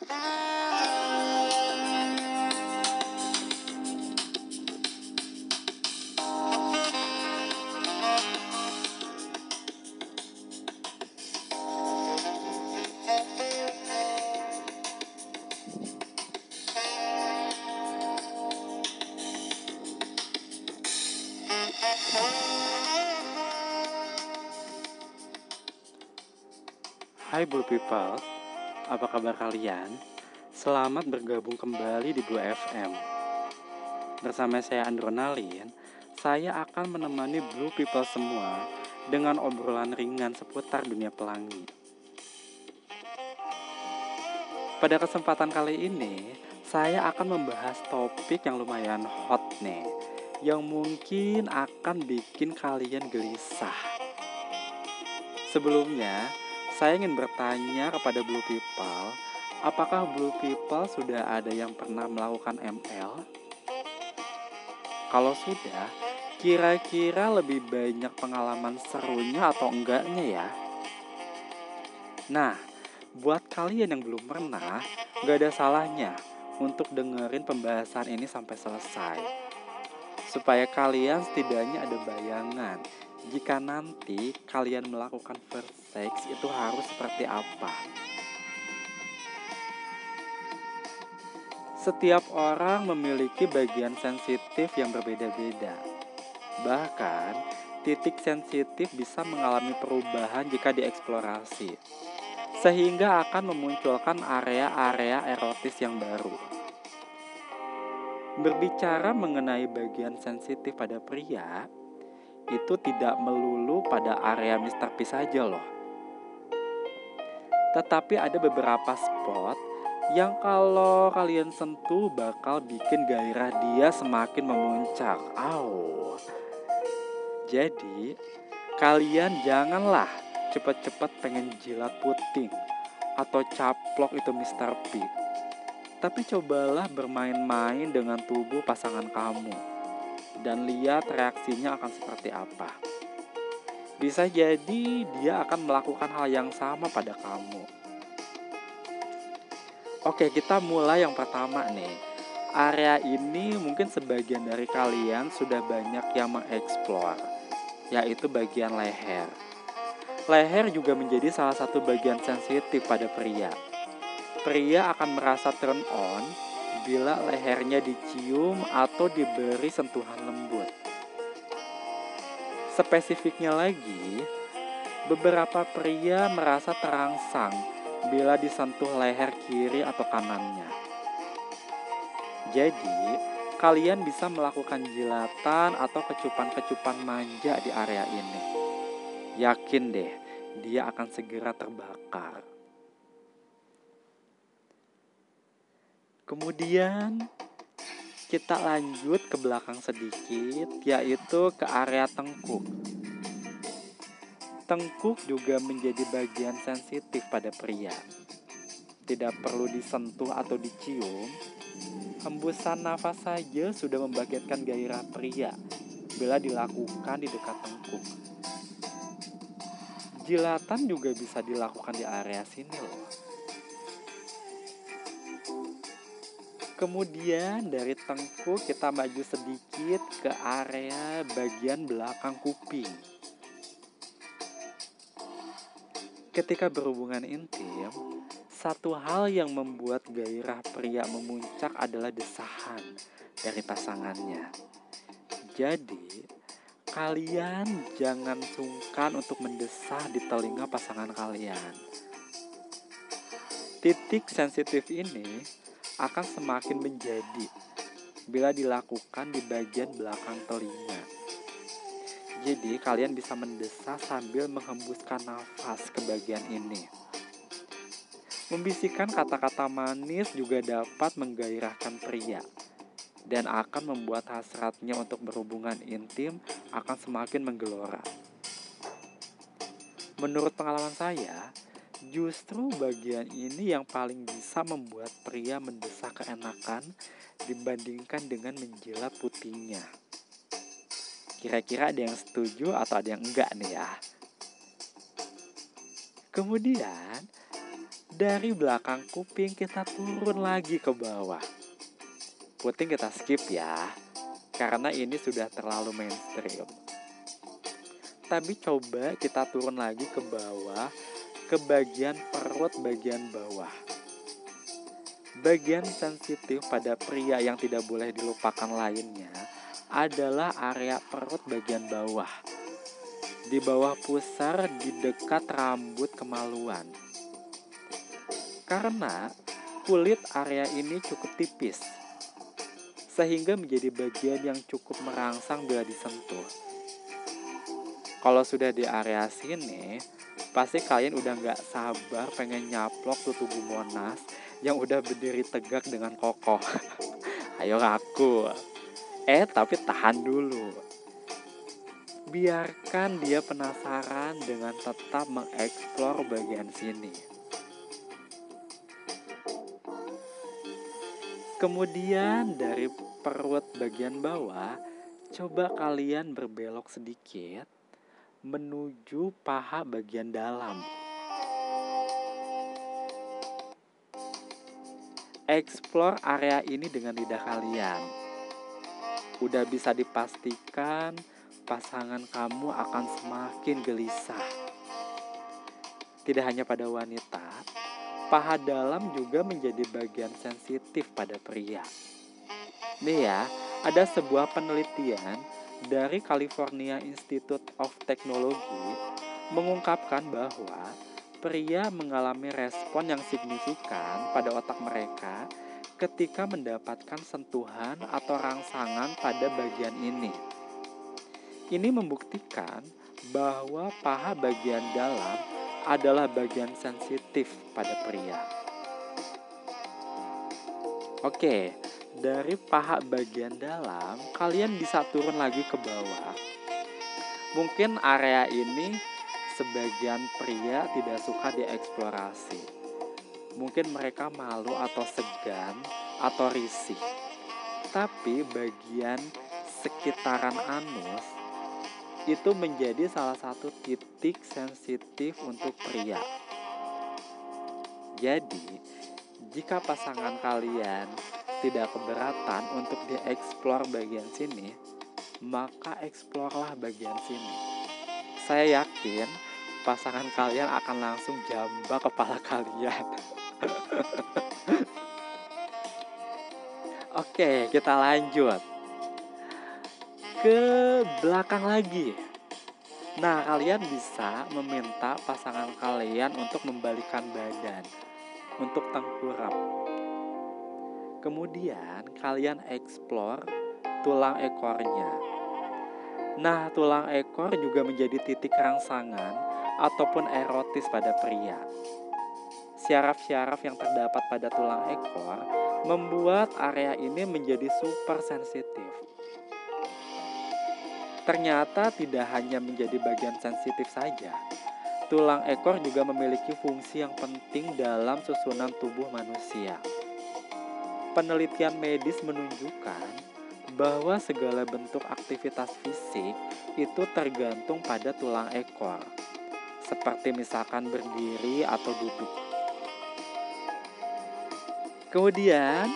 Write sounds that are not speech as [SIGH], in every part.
Hai Blue People, apa kabar kalian? Selamat bergabung kembali di Blue FM. Bersama saya Andronalin, saya akan menemani Blue People semua dengan obrolan ringan seputar dunia pelangi. Pada kesempatan kali ini, saya akan membahas topik yang lumayan hot nih, yang mungkin akan bikin kalian gelisah. Sebelumnya, saya ingin bertanya kepada Blue People, apakah Blue People sudah ada yang pernah melakukan ML? Kalau sudah, kira-kira lebih banyak pengalaman serunya atau enggaknya ya? Nah, buat kalian yang belum pernah, gak ada salahnya untuk dengerin pembahasan ini sampai selesai. Supaya kalian setidaknya ada bayangan jika nanti kalian melakukan first sex itu harus seperti apa. Setiap orang memiliki bagian sensitif yang berbeda-beda. Bahkan, titik sensitif bisa mengalami perubahan jika dieksplorasi, sehingga akan memunculkan area-area erotis yang baru. Berbicara mengenai bagian sensitif pada pria, itu tidak melulu pada area. P saja loh. Tetapi ada beberapa spot yang kalau kalian sentuh bakal bikin gairah dia semakin memuncak. Aw. Jadi, kalian janganlah cepet-cepet pengen jilat puting atau caplok itu Mr. P. Tapi cobalah bermain-main dengan tubuh pasangan kamu dan lihat reaksinya akan seperti apa. Bisa jadi dia akan melakukan hal yang sama pada kamu. Oke, kita mulai yang pertama nih. Area ini mungkin sebagian dari kalian sudah banyak yang mengeksplor, yaitu bagian leher. Leher juga menjadi salah satu bagian sensitif pada pria. Pria akan merasa turn on bila lehernya dicium atau diberi sentuhan lembut. Spesifiknya lagi, beberapa pria merasa terangsang bila disentuh leher kiri atau kanannya. Jadi, kalian bisa melakukan jilatan atau kecupan-kecupan manja di area ini. Yakin deh, dia akan segera terbakar. Kemudian kita lanjut ke belakang sedikit, yaitu ke area tengkuk. Tengkuk juga menjadi bagian sensitif pada pria. Tidak perlu disentuh atau dicium, hembusan nafas saja sudah membangkitkan gairah pria bila dilakukan di dekat tengkuk. Jilatan juga bisa dilakukan di area sini loh. Kemudian dari tengkuk kita maju sedikit ke area bagian belakang kuping. Ketika berhubungan intim, satu hal yang membuat gairah pria memuncak adalah desahan dari pasangannya. Jadi, kalian jangan sungkan untuk mendesah di telinga pasangan kalian. Titik sensitif ini akan semakin menjadi bila dilakukan di bagian belakang telinga. Jadi kalian bisa mendesah sambil menghembuskan nafas ke bagian ini. Membisikkan kata-kata manis juga dapat menggairahkan pria dan akan membuat hasratnya untuk berhubungan intim akan semakin menggelora. Menurut pengalaman saya, Justru bagian ini yang paling bisa membuat pria mendesak keenakan dibandingkan dengan menjilat putingnya. Kira-kira ada yang setuju atau ada yang enggak nih ya? Kemudian, Dari belakang kuping kita turun lagi ke bawah. Puting kita skip ya, karena ini sudah terlalu mainstream. Tapi coba kita turun lagi ke bawah, ke bagian perut bagian bawah. Bagian sensitif pada pria yang tidak boleh dilupakan lainnya adalah area perut bagian bawah. Di bawah pusar di dekat rambut kemaluan. Karena kulit area ini cukup tipis, sehingga menjadi bagian yang cukup merangsang bila disentuh. Kalau sudah di area sini, pasti kalian udah nggak sabar pengen nyaplok tuh tubuh Monas yang udah berdiri tegak dengan kokoh. [LAUGHS] Ayo aku. Eh, tapi tahan dulu. Biarkan dia penasaran dengan tetap mengeksplor bagian sini. Kemudian dari perut bagian bawah, coba kalian berbelok sedikit menuju paha bagian dalam. Explore area ini dengan lidah kalian. Udah bisa dipastikan pasangan kamu akan semakin gelisah. Tidak hanya pada wanita, paha dalam juga menjadi bagian sensitif pada pria. Nih ya, ada sebuah penelitian dari California Institute of Technology mengungkapkan bahwa pria mengalami respon yang signifikan pada otak mereka ketika mendapatkan sentuhan atau rangsangan pada bagian ini. Ini membuktikan bahwa paha bagian dalam adalah bagian sensitif pada pria. Oke, dari paha bagian dalam, kalian bisa turun lagi ke bawah. Mungkin area ini sebagian pria tidak suka dieksplorasi. Mungkin mereka malu atau segan atau risih. Tapi bagian sekitaran anus itu menjadi salah satu titik sensitif untuk pria. Jadi, jika pasangan kalian tidak keberatan untuk dieksplor bagian sini, maka eksplorlah bagian sini. Saya yakin pasangan kalian akan langsung jambak kepala [LAUGHS] kalian. [LAUGHS] Oke, kita lanjut ke belakang lagi. Nah, kalian bisa meminta pasangan kalian untuk membalikan badan, untuk tengkurap. Kemudian kalian explore tulang ekornya. Nah, tulang ekor juga menjadi titik rangsangan ataupun erotis pada pria. Syaraf-syaraf yang terdapat pada tulang ekor membuat area ini menjadi super sensitif Ternyata tidak hanya menjadi bagian sensitif saja. Tulang ekor juga memiliki fungsi yang penting dalam susunan tubuh manusia. Penelitian medis menunjukkan bahwa segala bentuk aktivitas fisik itu tergantung pada tulang ekor, seperti misalkan berdiri atau duduk. Kemudian,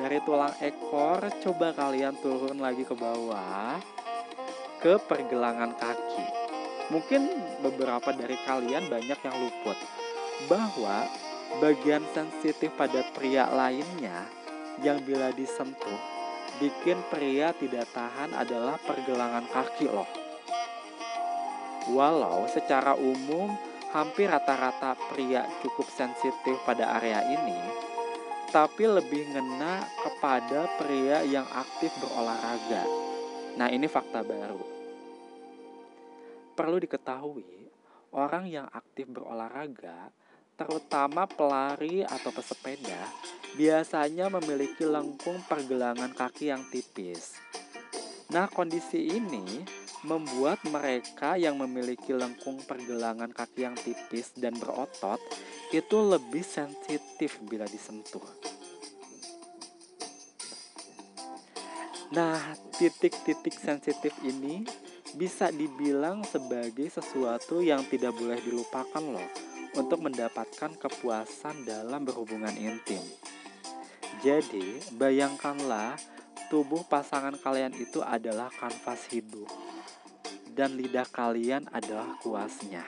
dari tulang ekor, coba kalian turun lagi ke bawah ke pergelangan kaki. Mungkin beberapa dari kalian banyak yang luput bahwa bagian sensitif pada pria lainnya yang bila disentuh bikin pria tidak tahan adalah pergelangan kaki loh. Walau secara umum hampir rata-rata pria cukup sensitif pada area ini, tapi lebih ngena kepada pria yang aktif berolahraga Nah, ini fakta baru. Perlu diketahui, orang yang aktif berolahraga, terutama pelari atau pesepeda, biasanya memiliki lengkung pergelangan kaki yang tipis. Nah, kondisi ini membuat mereka yang memiliki lengkung pergelangan kaki yang tipis dan berotot itu lebih sensitif bila disentuh. Nah, titik-titik sensitif ini bisa dibilang sebagai sesuatu yang tidak boleh dilupakan loh untuk mendapatkan kepuasan dalam berhubungan intim. Jadi, bayangkanlah tubuh pasangan kalian itu adalah kanvas hidup dan lidah kalian adalah kuasnya.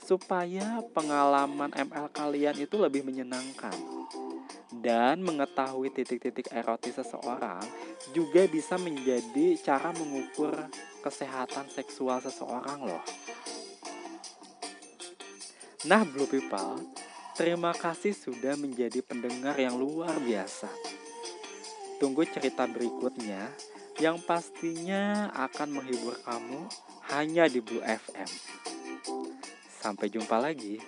Supaya pengalaman ML kalian itu lebih menyenangkan dan mengetahui titik-titik erotis seseorang juga bisa menjadi cara mengukur kesehatan seksual seseorang loh. Nah, Blue People, terima kasih sudah menjadi pendengar yang luar biasa. Tunggu cerita berikutnya yang pastinya akan menghibur kamu hanya di Blue FM. Sampai jumpa lagi.